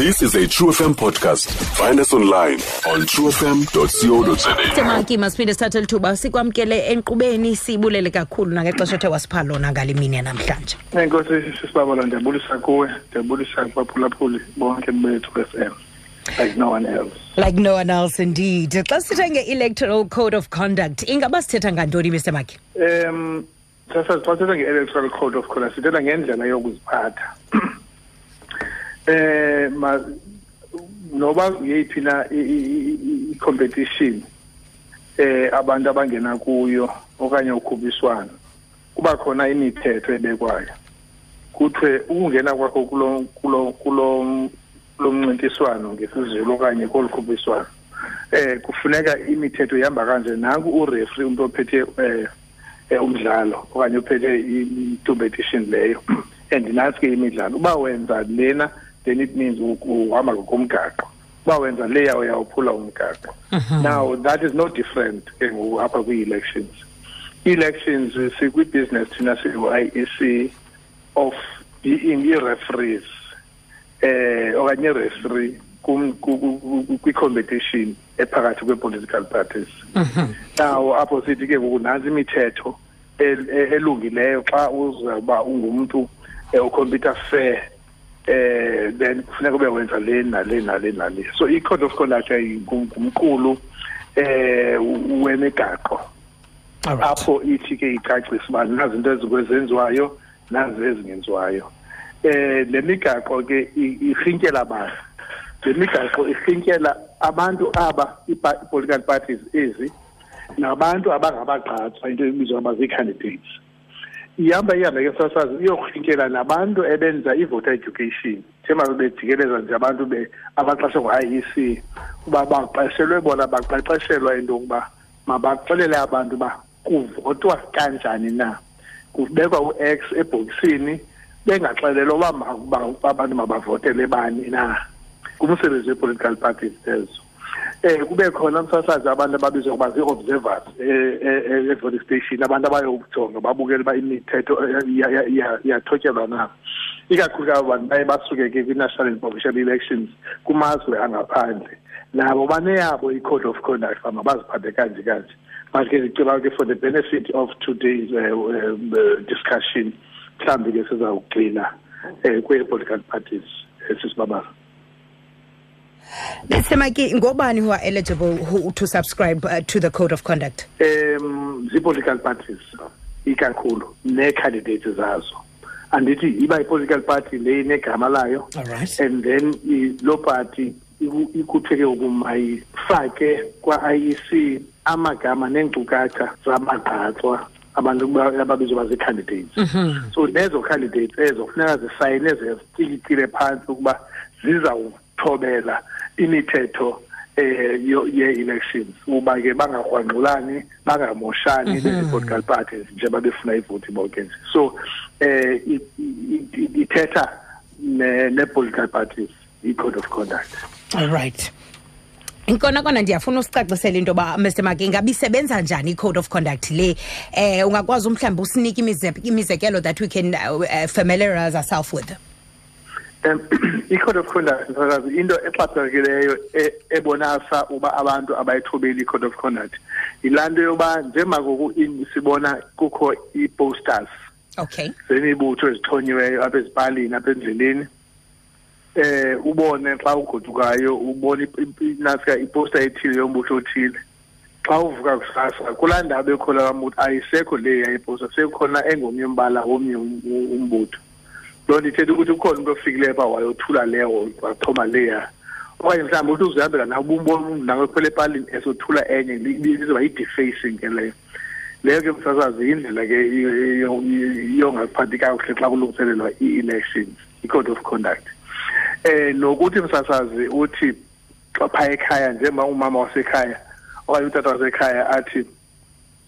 This is a True FM podcast. Find us online on truefm.co.za. temaki masiphinde sithathe lithuba. Sikwamkele enkqubeni sibulele kakhulu nangexesha othe wasipha lona ngale mini yanamhlanje. Enkosi sisibabala ndiyabulisa kuwe ndiyabulisa kubaphulaphuli bonke bethu FM like no one else. Like no one else indeed. Xa sithetha nge-electoral code of conduct ingaba sithetha ngantoni mr maki? Um sasa xa sithetha nge-electoral code of conduct sithetha ngendlela yokuziphatha eh ma noba yeyiphi na i-competition eh abantu abangena kuyo okanye ukhuphiswano kuba khona imithetho ebekwayo. Kuthiwe ukungena kwakho kulo kulo kulo kulo mncintiswano ngesizulu okanye kolu khuphiswano eh kufuneka imithetho ihamba kanje. Nanku ureferee umuntu ophethe eh eh, umdlalo okanye uphethe i- i-competition leyo and nansi ke imidlalo uba wenza lena then it means uhamba ngokomgaqo. Uba wenza leya uyawuphula umgaqo. Now that is no different ke ngoku apha kwii-elections elections sikwi-business thina siyi-iec of being i-referees eh okanye i-referee kwi-competition ephakathi kwe-political parties. Nawo apho sithi ke ngoku nantsi imithetho e- elungileyo xa uzawuba ungumntu eh, ukhompyutha fair eh then kufuneka ube wenza le nale nale nale. So i-code of conduct ayi- ngum- ngumqulu eh wemigaqo apho ithi ke icacise uba nazi into ezikwezenziwayo nazi ezingenziwayo. Eh le migaqo ke i- irhintyela abantu. Le migaqo irhintyela abantu aba ipa- i-political parties ezi nabantu abangabagqatswa into ebizwa ngoba zii-candidates ihamba ihambe ke sasazi iyorhintyela nabantu ebenza i-voter education. Njengoba bejikeleza nje abantu be abaqashwe ngu-iec uba baqeshelwe bona baqeqeshelwa into yokuba mabaxelele abantu uba kuvotwa kanjani na. Kubekwa u-x ebhokisini bengaxelelwa uba ma- ba- abantu mabavotele bani na. Kumsebenzi we-political parties ezo eh kube khona umsasazi abantu ababizwa ngoba zii-observers eh, eh, eh, e-voting station abantu abayojonga babukele uba imithetho eh, iya- iya- iya- iyathotyelwa na? Ikakhulu abo bantu baye basuke ke kwi-national and provincial elections kumazwe angaphandle. Nabo baneyabo i-code of conduct uba mabaziphathe kanje kanje. But ke ndicela ke for the benefit of today's uh, um, uh, discussion mhlawumbi ke sizawugxila um kwee-political parties esisibabala mr maki ngobani who are eligible who, to subscribe uh, to the code of conduct? Um zii-political parties ikakhulu nee-candidates zazo. Andithi iba yi-political party le inegama layo Alright. and then loo party ikutheke ikuthiwe ke ngoku mayifake kwa-iec amagama neenkcukacha zamagqatswa abantu ba- ababizwa uba zii-candidates so nezo candidates ezo funeka zisayine zitilikile phantsi ukuba zizawuthobela imithetho eh yo- ye-elections. Uba ke bangarhwangqulani bangamoshani bezi-political parties njengoba befuna ivoti bonke nje. So eh i- i- i- ithetha ne- ne-political parties i-code of conduct. All right. Inkona kona ndiyafuna usicacisela into yoba mr maki ingabi isebenza njani i-code of conduct le? Eh ungakwazi umhlawumbi usinike imize- imizekelo that we can uh, uh, familiarize ourselves with? Um i-code of conduct mfakazi into exhaphakileyo e- ebonisa uba abantu abayithobeli i-code of conduct. Yilaa nto yoba njengoba sibona kukho ii-posters okay. zemibutho ezithonyiweyo apha ezipalini apha endleleni eh ubone xa ugodukayo ubone nasika iposta ethile yombutho othile. Xa uvuka kusasa kulaa ndawo bekhola kamuthi ayisekho le yayiposta sekhona engomnye umbala womnye um- umbutho. Loo nto ithetha ukuthi ukhona umntu ofikileyo pha wayothula leyo waxhoma leya. Okanye mhlawumbi uthi uzihambela nawe ubumbona umntu nawe khwela epalini esothula enye lizoba yi-defacing ke leyo. Leyo ke msasazi yindlela ke yongaphathi kakuhle xa kulungiselelwa ii-elections i-code of conduct. Eh nokuthi msasazi uthi xa phaya ekhaya njengoba umama wasekhaya okanye utata wasekhaya athi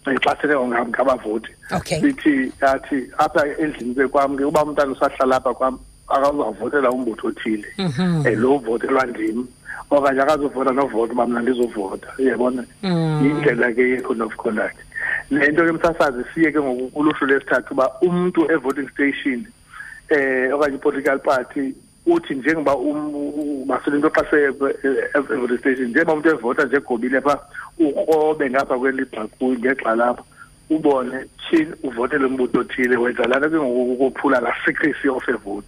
sethe ngabavoti. Okay. sithi athi apha endlini kwam ke uba umntana usahlala apha kwam akazavotela umbutho othile. Um lo uvotelwa ndim. Okanye akazuvota novota uba mna ndizovota uyabona? Yindlela ke ye-code of conduct le nto ke msasazi siye ke ngoku kuluhlu lesithathu uba umntu e-voting station eh okanye i-political party uthi njengoba maselinto xase every station njengoba umuntu evota nje egobile pha ukrobe ngapha kwelibhakuyi ngexa lapho ubone thini uvotele umbutho othile wenza lana ke ngokuphula la secrecy of a vote.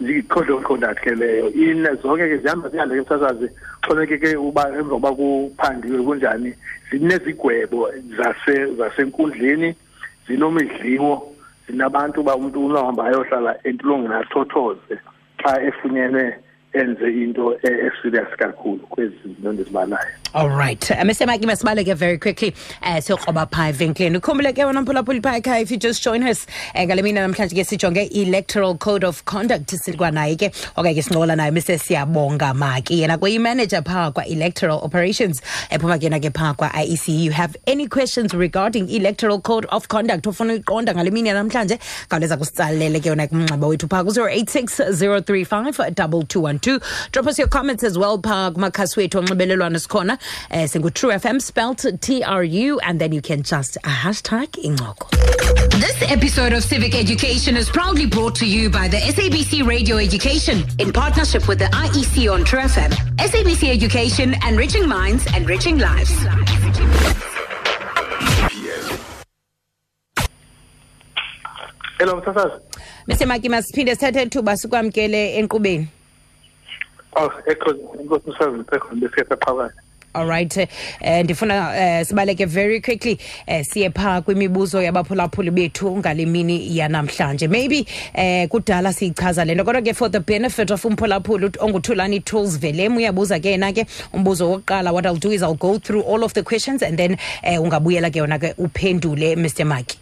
I-code of conduct ke leyo. In zonke ke zihamba ziyale ke sasazi xhomekeke uba emva koba kuphandiwe kunjani zinezigwebo zase zasenkundleni zinomidliwo zinabantu ba umuntu unohamba ayohlala entulongweni athothoze. Xa efunyenwe enze into eserious kakhulu kwezi zinto ndizibalayo all right. Mesemaki masibaleke very quickly. Um siyokroba phaa evenkileni ukhumbule ke wona mphulaphuli phaa ekhaya if you just join us. Um ngale mina namhlanje ke sijonge electoral code of conduct sikwanaye ke. Okanye ke sincokola naye mr siyabonga maki. Yena kuyimanager phaa kwa-electoral operations. Ephuma ke yena ke phaa kwa-iec you have any questions regarding electoral code of conduct? Ofuna uyiqonda ngale mini namhlanje? Khawuleza kusitsalele ke yona kumnxeba wethu phaa ku-086 035 2212 drop us your comments as well phaa kumakhasi wethu onxibelelwano sikhona um singu-true fm spelt tru and then you can just a hashtag incoko This episode of Civic Education is proudly brought to you by the SABC Radio Education in partnership with the IEC on True FM. SABC Education, enriching minds, enriching lives. hello msasazi mesemaki masiphinde sithathe ithuba sikwamkele enkqubeni oh ekho inkosi msasazi ndisekhona besiyasaqhabana all right eh ndifuna eh, sibaleke very quickly eh, siye phaa kwimibuzo yabaphulaphuli bethu ngale mini yanamhlanje. Maybe eh kudala siyichaza le nto kodwa ke for the benefit of umphulaphuli ut- onguthulani tools velem uyabuza ke yena ke umbuzo wokuqala what i'll do is i'll go through all of the questions and then eh, ungabuyela ke yona ke uphendule mr maki.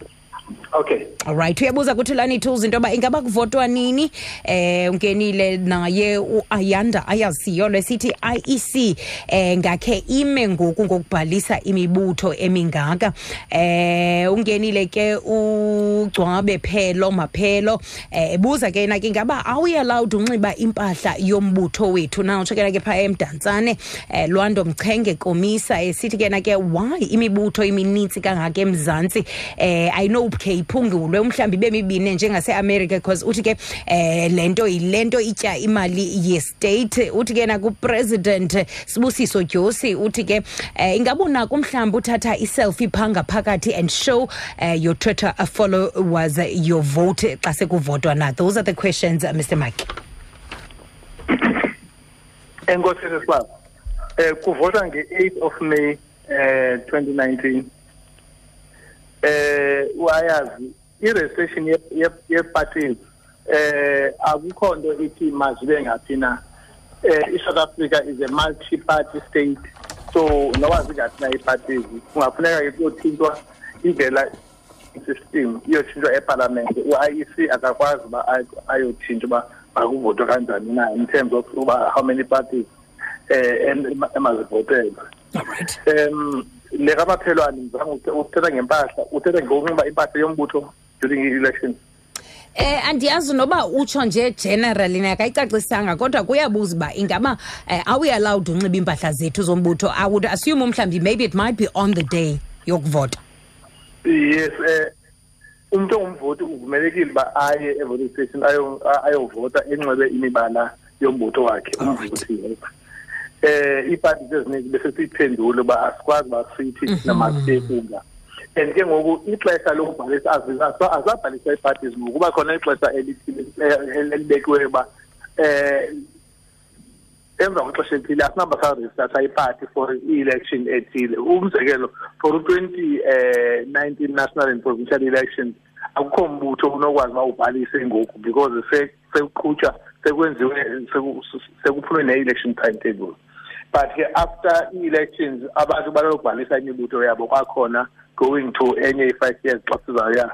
Okay. Alright uyabuza kuthulani tools into yoba ingaba kuvotwa nini? Eh ungenile naye uayanda ayaziyo lesithi iec eh ngakhe ime ngoku ngokubhalisa imibutho emingaka. Eh ungenile ke ugcwabe phelo maphelo eh ebuza ke yena ke we allowed unxiba impahla yombutho wethu na? Utsho ke na phaa emdantsane eh lwando mchenge komisa esithi ke na ke why imibutho iminintsi kangaka emzantsi? Eh i know iphawulwe umhlawumbi ibe mibini njengaseamerika because uthi ke um le nto yile nto itya imali yestate. Uthi ke nakupresident sibusiso dyosi uthi ke eh, um ingabonako umhlawumbi uthatha iselfi phaa ngaphakathi and show uh, your twitter followers your vote xa sekuvotwa na? Those are the questions uh, mr mike. Enkosi sisibaba um kuvota nge-eight of may um twenty nineteen. Um uayazi i-registration ye- ye- ye-parties eh akukho nto ithi mazibe ngaphi na eh i-south africa is a multi-party state. So noba zingathi na ii-parties kungafuneka ke kuyothintwa indlela system iyotshintshwa epalamente u-iec akakwazi uba ay- ayothintsha uba makuvotwe kanjani na in terms of uba how many parties eh em- emazivotelwe um le kamaphelwane ngizama ukuthetha ngempahla uthetha ngokunxiba impahla yombutho during i-election Eh andiyazi noba utsho nje generally nakayicacisanga kodwa kuyabuza uba ingaba eh, are we allowed unxiba iimpahla zethu zombutho? I would assume mhlawumbi maybe it might be on the day yokuvota. Yes eh umuntu ongumvoti uvumelekile uba aye e-voting station ayo- a- ayovota enxibe imibala yombutho wakhe umvoti yedwa eh iipati ezininzi bese siyiphendule uba asikwazi uba sithi thina masiyekunga and ke ngoku ixesha lokubhalisa azabhaliswa iiparties ngoku. Kuba khona ixesha eh, elibekiweyo uba eh emva kwexesha elithile asinamba sarejistartha iparty for i-election ethile. Umzekelo for u-twenty um nineteen national and provincial elections akukho mbutho unokwazi uba ubhalise ngoku because se- sekuqhutywa sekwenziwe seku- sekuphume ne-election timetable. But ke after i-elections abantu banokubhalisa imibutho yabo kwakhona. Going to enye i-five years xa sizawuya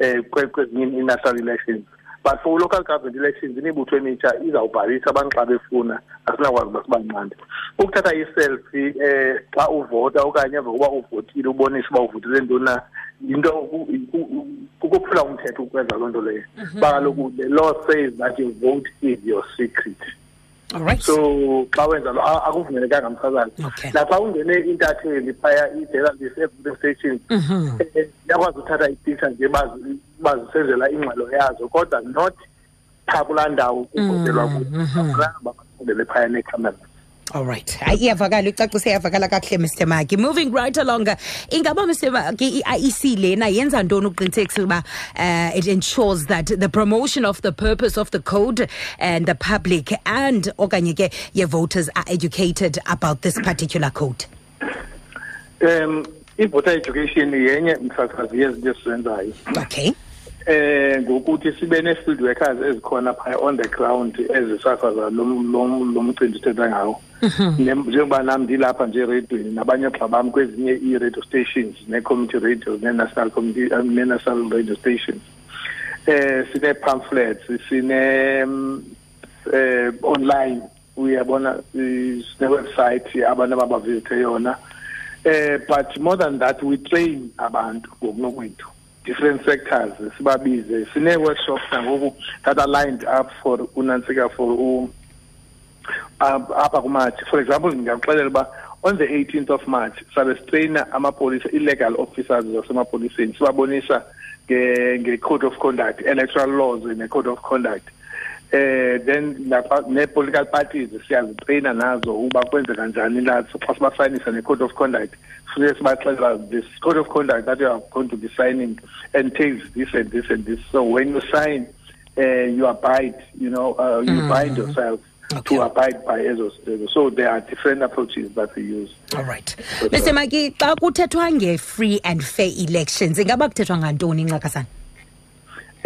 um kwezinye i-national elections. But for local government elections imibutho emitsha izawubhalisa abantu xa befuna asinakwazi uba sibanqande ukuthatha iselfie um xa uvota okanye emva kokuba uvotile ubonise uba uvotile ntoni na yinto ku- ku- kukuphula umthetho ukwenza loo nto leyo. Kuba kaloku the law says that your vote is your secret. Alright so xa wenza lo a- akuvumelekanga msazana Okay. naxa ungene intatheli phaya i-journalist e-voting station eh, iyakwazi uthatha ipicture nje bazi- bazisenzela ingxelo yazo kodwa not phaa kulaa ndawo kuvotelwa kuyo. Bafundele phaya neekhamera all right. Hayi iyavakala icacise iyavakala kakuhle mr maki moving right along ingaba mr maki i-iec lena yenza ntoni ukuqinisekisa ukuba uh, it ensures that the promotion of the purpose of the code and the public and okanye ke ye-voters are educated about this particular code? Um i-voter education yenye msasazi yezinto esizenzayo. Okay eh ngokuthi sibe ne-field workers ezikhona phaya on the ground ezisasaza lo lo- lo mcimbi sithetha ngawo. Nem- njengoba nami ndilapha nje eredweni nabanye xa bam kwezinye i-radio stations ne-community radio ne-national community um, ne-national radio stations. Eh sine-pamphlets sine mm, eh online uyabona eh, sine-website abantu ababavisithe yona. Eh but more than that we train abantu ngokunokwethu. Different sectors sibabize sine-workshops nangoku that are lined up for unantsika for apha kumatshi. For example ndingakuxelela uba on the 18th of march sabe sitreyina amapolisa i-legal officers zasemapoliseni sibabonisa nge- nge-code of conduct electoral laws ne-code of conduct eh then ne-political parties siyazitreyina nazo uba kwenzeka njani nazo xa sibasayinisa ne-code of conduct. Funeke sibaxelela this code of conduct that you are going to be signing entails this and this and this. So when you sign uh, you abide you know uh, you bind yourself Okay. to abide by ezo so there are different approaches that we use. All right. Mr. maki xa kuthethwa nge-free and fair elections ingaba kuthethwa ngantoni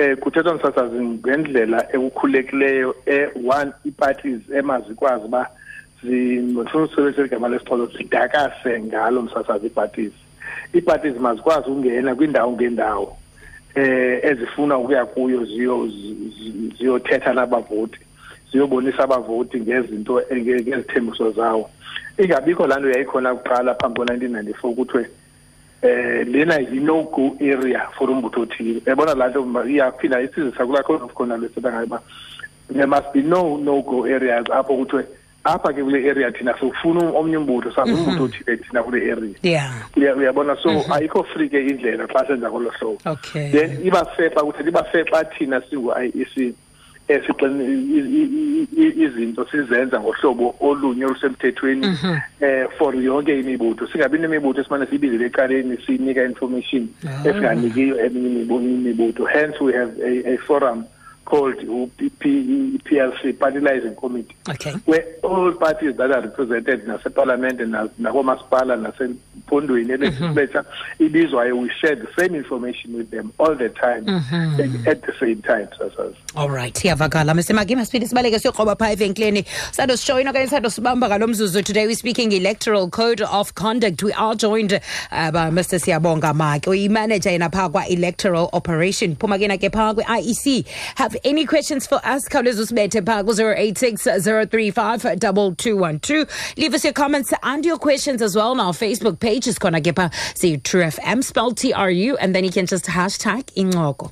eh kuthethwa msasazi ngendlela ekukhulekileyo e-one ii-parties emazikwazi uba ndifuna usebenzisa igama lesixhozo zidakase ngalo msasazi ii-parties. Ii-parties mazikwazi ukungena kwindawo ngeendawo eh ezifuna ukuya kuyo ziyo zi- zi- ziyothetha nabavoti ziyobonisa abavoti ngezinto enge- ngezithembiso zawo. Ingabikho laa nto yayikhona kuqala phambi ko-1994 kuthiwe eh lena yi-no go area for umbutho othile. Yabona laa nto iyaphinda isizisa kulaa code of conduct esetha ngayo uba there must be no no go areas apho kuthiwe apha ke kule area thina sifuna omnye umbutho sazi umbutho othile thina kule area. Yeah. Uya- uyabona so ayikho free ke indlela xa senza kolo hlobo. Okay. then iba fair xa kuthi iba fair xa thina singu-iec esixin izinto sizenza ngohlobo olunye olusemthethweni eh for yonke imibutho. Singabi nemibutho esimane siyibizele ecaleni siyinika information esinganikiyo eminye imibu- imibutho. Hence we have a, a forum called PLC Particularizing Committee. Okay. Where all parties that are represented in naseparlamente na- nakomasipala nasempondweni elegislature ibizwayo we share the same information with them all the time at, at the same time sasazi all right. Iyavakala mr. Maki masiphinde sibaleke siyokroba phaa evenkileni. Sando sishoyina okanye sando sibamba ngalo mzuzu. Today we're speaking electoral code of conduct. We are joined uh, by mr. Siyabonga maki uyimanager yena phaa kwa-electoral operation. Phuma ke ke phaa kwi-iec have any questions for us khawuleza usibethe phaa ku-086 035 2212 leave us your comments and your questions as well on our facebook page isikhona ke phaa siyi-true fm spell tru and then you can just hashtag incoko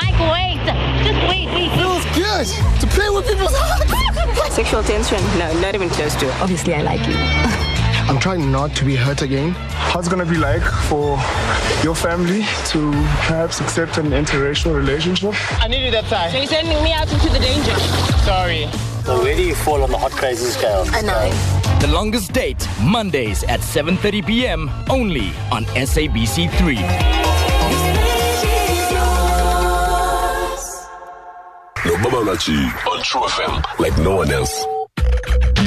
Mike, wait. Just wait, wait. Feels good to play with people's hearts. Sexual tension? No, not even close to. Obviously, I like you. I'm trying not to be hurt again. How's it gonna be like for your family to perhaps accept an interracial relationship? I needed that time. You're sending me out into the danger. Sorry. So where do you fall on the hot crazy scale? A nine. The longest date, Mondays at 7:30 p.m. only on SABC3. Nobaba Lachi on True FM like no one else.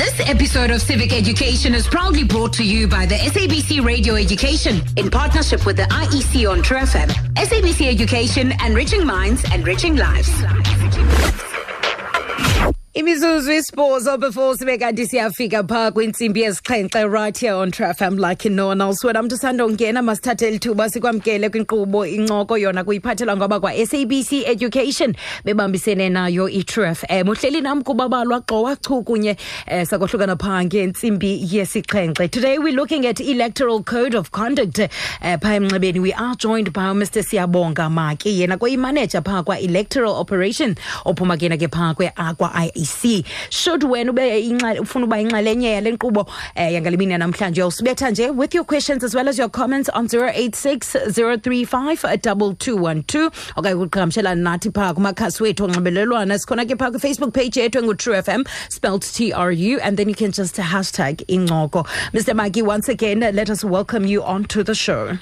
This episode of Civic Education is proudly brought to you by the SABC Radio Education in partnership with the IEC on True FM. SABC Education, enriching minds, enriching lives. Imizuzu isibhozo before sibe kanti siyafika phaa kwintsimbi yesixhenxe right here on trafm like no one else wena mntu usandongena masithathe lithuba sikwamkele kwinkqubo incoko yona kuyiphathelwa ngoba kwa-sabc education bebambisene nayo i-true fm uhleli nam kubabalwa xowachu kunye um sakohlukana phaa ngentsimbi yesixhenxe today we're looking at electoral code of conduct uh, phaa emnxebeni. We are joined by mr siyabonga maki yena koyimaneja phaa kwa-electoral operation ophuma kena ke phaa kwe- SABC should wena ube ufuna uba inxalenye yale nkqubo eh yangalimini namhlanje usibetha nje with your questions as well as your comments on 086 035 2212 okanye ukuqhagamshelana nathi phaa kumakhasi wethu onxibelelwano. Sikhona ke phaa kwifacebook page yethu engu-true fm spelled tru and then you can just hashtag incoko. Mr maki once again let us welcome you onto the show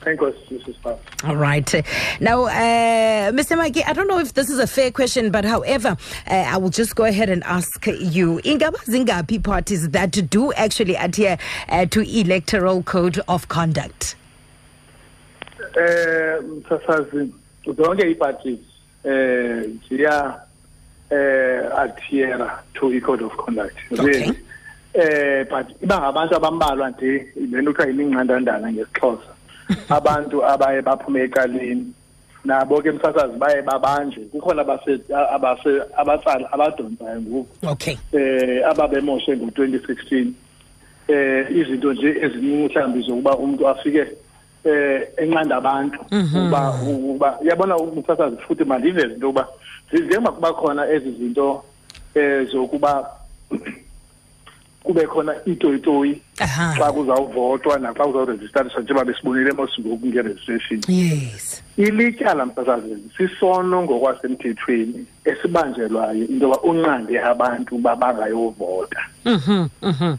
Thank you, Mrs. All right. Now, uh, Mr. Mikey, I don't know if this is a fair question, but however, uh, I will just go ahead and ask you. Ingaba zingapi parties that do actually adhere uh, to electoral code of conduct? Msasazi zonke iparties eh ziya eh adhere to i code of conduct really eh but iba ngabantu abambalwa nje lento kuthiwa iminqandandana ngesixhosa abantu abaye baphume ecaleni. Nabo ke msasazi baye babanjwe. Kukhona abase abase abatsala abadonsayo ngoku. Okay. eh ababemoshe ngo2016 eh izinto nje eziningi mhlawumbe zokuba umuntu afike eh enqanda abantu. Uba uba yabona umthathazi futhi manje iveze into yokuba njengoba kuba khona ezi zinto eh zokuba kube khona itoyitoyi Aha. xa kuzawuvotwa naxa kuzawurejistariswa njengoba besibonile mosingoku nge-registration Yes. ilityala msasazi sisono ngokwasemthethweni esibanjelwayo into yoba unqande abantu uba bangayovota Mhm. Mhm.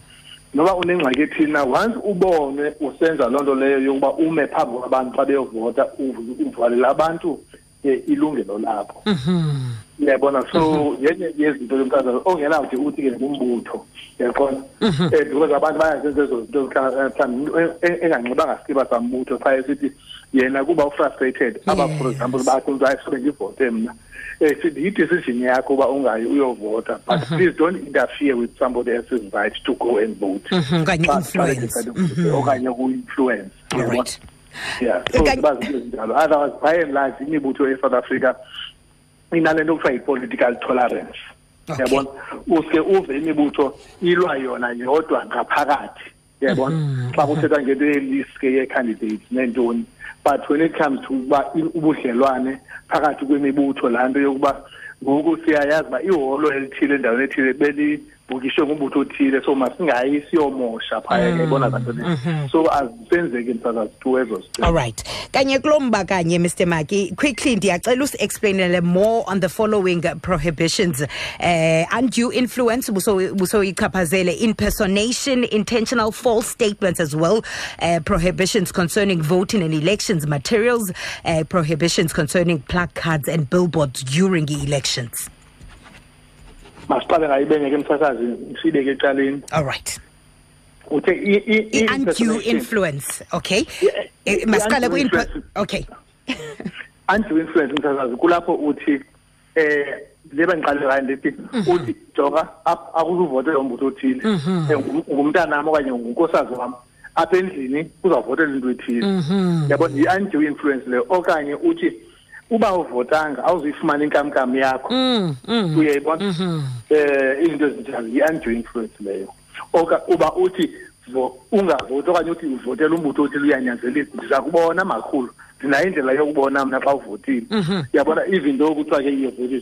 noba unengxaki ethina once ubonwe usenza loo nto leyo yokuba ume phambi kwabantu xa beyovota uv- uvalela abantu um ilungelo lakho Mhm. uyabona? So yenye yezinto yomthandazo ongenawude uthi ke ngumbutho. Uyaqonda um because abantu bayazenza ezo zinto mhlawumbi umuntu e- enganxibanga sikiba sambutho qha esithi yena kuba ufrustrated. Aba for example bathi umntu ayisobe ndivote mna. Um sithi yi-decision yakho uba ungayi uyovota but please don't interfere with somebody else's right to go and vote. Mhm, okanye ku-influence. Yeah so ezinjalo. Otherwise by and large imibutho e-south africa inalento kuthiwa yi-political tolerance. Yabona? Uske uve imibutho ilwa yona yodwa ngaphakathi. Yabona? Xa kuthethwa ngento yelist ke ye-candidates neentoni. But when it comes to uba i- ubudlelwane phakathi kwemibutho laa nto yokuba ngoku siyayazi uba iholo elithile endaweni ethile ngumbutho othile so masingayi siyomosha phaya ke ibona zanto le so azisenzeki ezo All right. Kanye kulomba kanye Mr. Maki quickly ndiyacela usi-explainele more on the following prohibitions. Uh, undue influence buso buso ichaphazele impersonation, intentional false statements as well. Uh, prohibitions concerning voting and elections materials, uh, prohibitions concerning placards and billboards during the elections. Masiqale ngayibenge ke msasazi sibeke ecaleni. All right. uthe i- i- i- undue impersonation- influence, okay? Yeah, Eh, i- Masiqale i- ku influence- okay. undue influence msasazi kulapho uthi eh leba ngiqale ngayo ndithi uthi jonga ap- akuzuvote lo mbutho othile. Eh, ngum- ngumntanami okanye ngunkosazi wam apha endlini uzawuvotela into ethile. Yabona yi-undue influence leyo okanye uthi uba uvotanga awuzuyifumana inkamnkam yakho. Mm, mm. uyayibona? um izinto ezinjalo yi-undue influence leyo. Oka uba uthi ungavoti okanye uthi uvotele umbutho othile uyanyanzelisa ndiza kubona makhulu. Ndinayo indlela yokubona mna xa uvotile. Uyabona izinto okuthiwa ke iyo very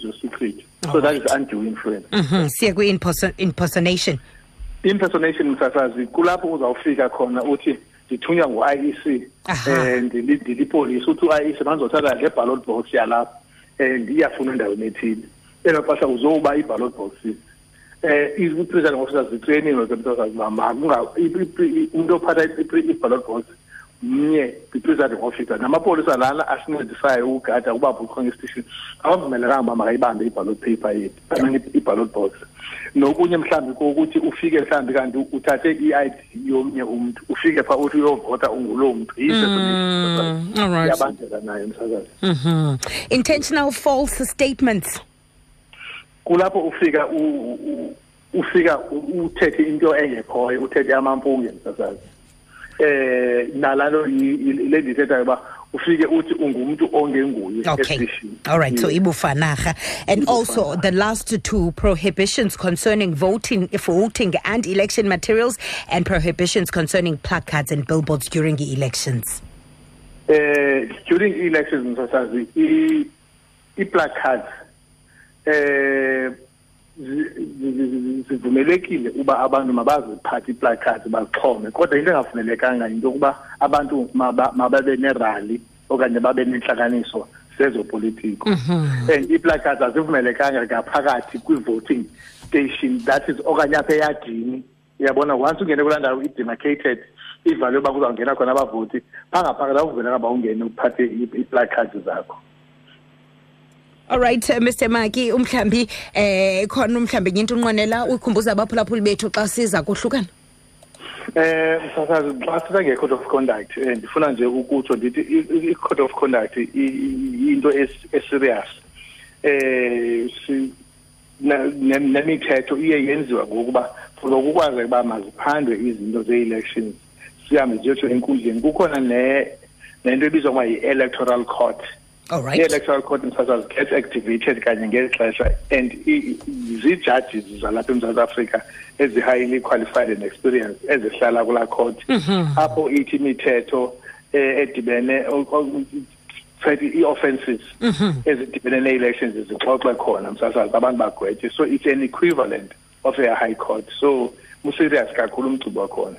so that is undue influence siye Siya ku-impersonation. impersonation msasazi kulapho uzawufika khona uthi ndithunywa ngu-IEC Aha. um ndilipolisi uthi u-IEC mandizothatha le ballot box yalapha um ndiyafuna endaweni ethile. Elo xesha uzowuba i-ballot boxes um i-presiding officers zitreyiniwe ke msasazi uba makunga- i- i- i- umntu ophatha i- i- i-ballot box mnye kwi-presiding officer. Namapolisa lana asincedisayo ukugada uba bukhona istation abavumelekanga uba makayibambe i-ballot paper yethu I mean, i-ballot box. Nokunye mhlawumbi kokuthi ufike mhlawumbi kanti uthathe i-ID yomnye umuntu ufike pha uthi uyovota all right. yabanjeka nayo msakazi Mhm. Intentional false statements. kulapho ufika ufika uthethe into engekhoyo uthethe amampunge msasazi eh nalalo le ndithethayo uba ufike uthi ungumntu ongenguye Okay. All right. So Yeah. ibufanaga. And also the last two prohibitions concerning voting, voting and election materials and prohibitions concerning placards and billboards during the elections. eh during elections msasazi i-placards zi- kuvumelekile uba abantu mabaziphathe iiplacards bazixhome kodwa into engafunelekanga yinto yokuba abantu maba- mababe nerali okanye babe nentlakaniso zezopolitiko and iiplacards azivumelekanga ngaphakathi kwi-voting station that is okanye apha eyadini. Uyabona once ungene kulaa ndawo i-demarcated ivalwe uba kuzawungena khona abavoti phangaphakathi awuvumelanga uba ungene uphathe ii- iiplacards zakho. Alright uh, mr maki umhlambi eh khona umhlambi into unqwenela uyikhumbuza abaphulaphuli bethu xa siza kohlukana. Eh msasazi xa sithetha nge-code of conduct eh, ndifuna nje ukutsho ndithi i- i-code of conduct into es- eserious. Eh si- nemithetho iye yenziwa ngokuba for ukukwazi ukuba maziphandwe izinto ze-elections sihambe ziyotsho enkundleni. Kukhona ne nento ebizwa ngoba yi-electoral court. Alright i-electoral court msasazi gets activated kanye ngeli xesha and zii-judges zalapha emzantsi afrika ezi-highly qualified and experienced ezihlala kulaa court. Mm-hmm. Apho ithi imithetho edibene fact ii-offences mm-hmm. ezidibene nee-elections zixoxe khona msasazi abantu bagwetye so it's an equivalent of a high court. So userious kakhulu umgcibo wakhona.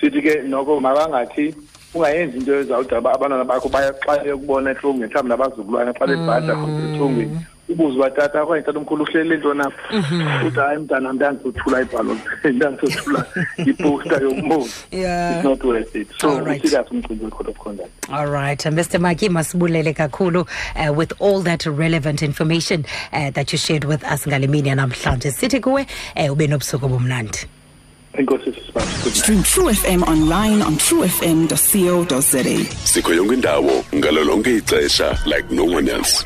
Sithi ke noko mabangathi ungayenzi into ezawuda uba abantwana bakho bekubona mhlawumbi nabazukulwana xa bebhada etrongweni ubuze uba tata okanye tata omkhulu ntoni apha uthi hayi mntanam ndandizothula ibhalo ndandizothula iposta it's not worth it so Alright. userious umgcibo we-code of conduct All right, Mr. Maki masibulele kakhulu uh, with all that relevant information uh, that you shared with us ngale mini namhlanje. Sithi kuwe uh, ube nobusuku. Enkosi sisibazi Stream True FM online on truefm.co.za. sikho yonke indawo ngalo lonke ixesha like no one else